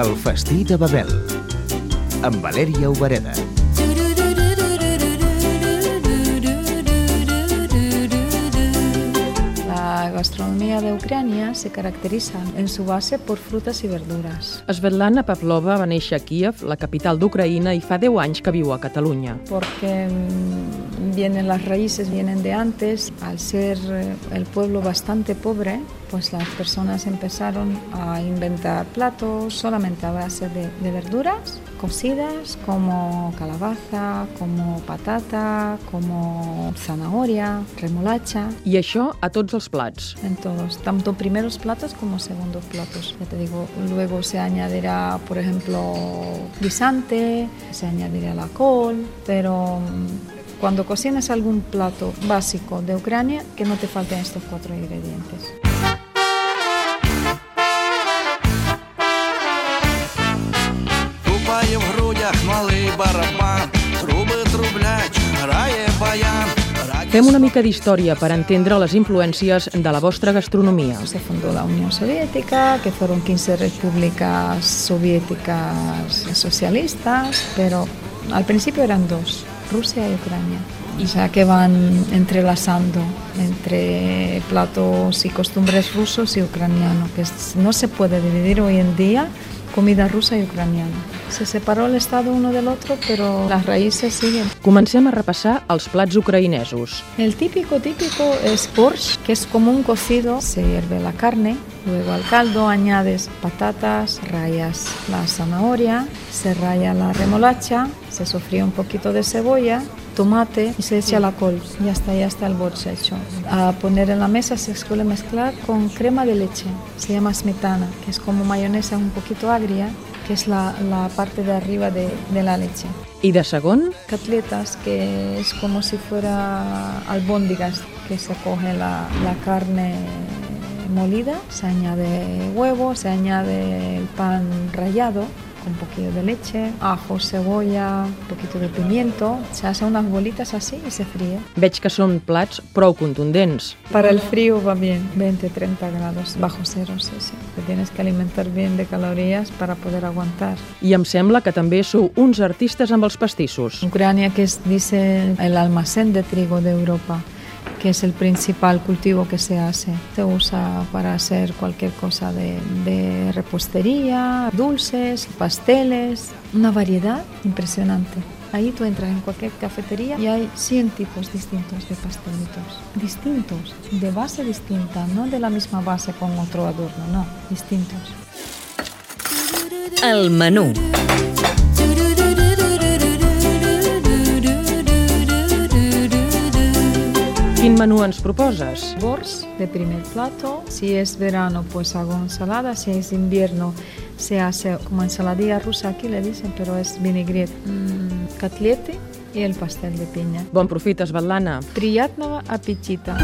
El festí de Babel, amb Valèria Obereda. Gastronomía de Ucrania se caracteriza en su base por frutas y verduras, Svetlana Pavlova va néixer a Kiev, la capital d'Ucraïna, i fa 10 anys que viu a Catalunya. porque mm, vienen las raíces vienen de antes. Al ser eh, el pueblo bastante pobre, pues las personas empezaron a inventar platos solamente a base de, de verduras cocidas, como calabaza, como patata, como zanahoria, remolacha. I això a tots els plats. en todos, tanto primeros platos como segundos platos. Ya te digo, luego se añadirá, por ejemplo, guisante, se añadirá la col, pero mm, cuando cocines algún plato básico de Ucrania, que no te falten estos cuatro ingredientes. Тупає в грудях малий барабан, труби трублять, грає баян. Fem una mica d'història per entendre les influències de la vostra gastronomia. Se fundó la Unión Soviética, que fueron 15 repúblicas soviéticas socialistas, pero al principio eran dos, Rusia y Ucrania. O sea que van entrelazando entre platos y costumbres rusos y ucranianos, que no se puede dividir hoy en día comida rusa y ucraniana. Se separó el Estado uno del otro, pero las raíces siguen. Comencem a repassar els plats ucraïnesos. El típico típico es borscht, que es como un cocido. Se hierve la carne, luego al caldo añades patatas, rayas la zanahoria, se raya la remolacha, se sofría un poquito de cebolla, tomate y se echa la col. Ya está, ya está el borscht hecho. A poner en la mesa se suele mezclar con crema de leche. Se llama smetana, que es como mayonesa un poquito agria, que es la, la parte de arriba de, de la leche I de segon, catletas, que es como si fuera albóndigas, que se coge la, la carne molida, se añade huevo, se añade el pan rallado con un poquito de leche, ajo, cebolla, un poquito de pimiento, se hace unas bolitas así y se fríe. veig que són plats prou contundents. Para el frío va bien, 20-30 grados, bajo cero, sí, sí. Te tienes que alimentar bien de calorías para poder aguantar. I em sembla que també sou uns artistes amb els pastissos. Ucrania, que es, dice el almacén de trigo de Europa, que es el principal cultivo que se hace. Se usa para hacer cualquier cosa de, repostería, dulces, pasteles, una variedad impresionante. Ahí tú entras en cualquier cafetería y hay 100 tipos distintos de pastelitos. Distintos, de base distinta, no de la misma base con otro adorno, no, distintos. El menú. menú ens proposes? Bors de primer plato. Si es verano, pues hago ensalada. Si es invierno, se hace como ensaladilla rusa aquí le dicen, pero es vinaigrette, mm, котлеты y el pastel de piña. Bon profit, Svetlana. Приятного аппетита!